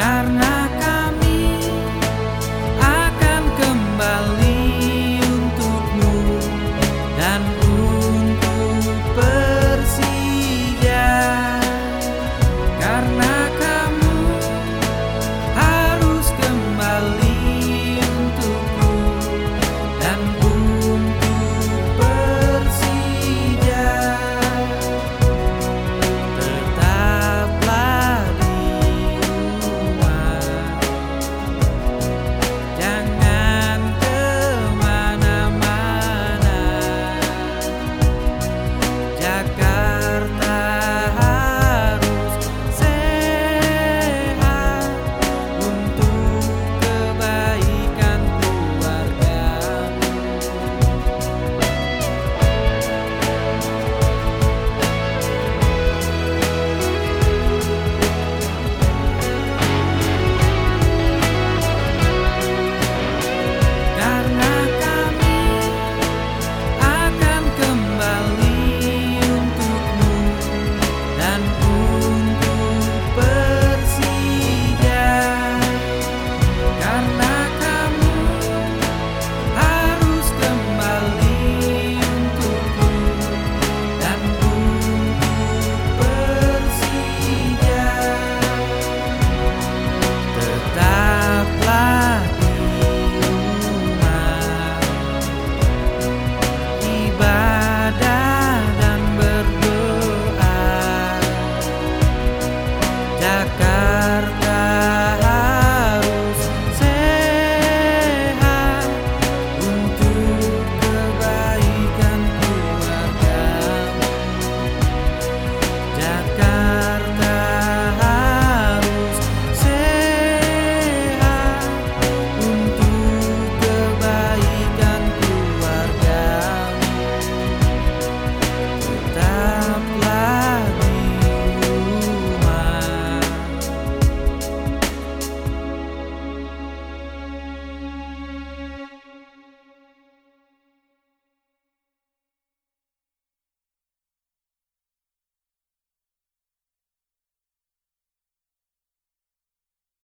karena da casa.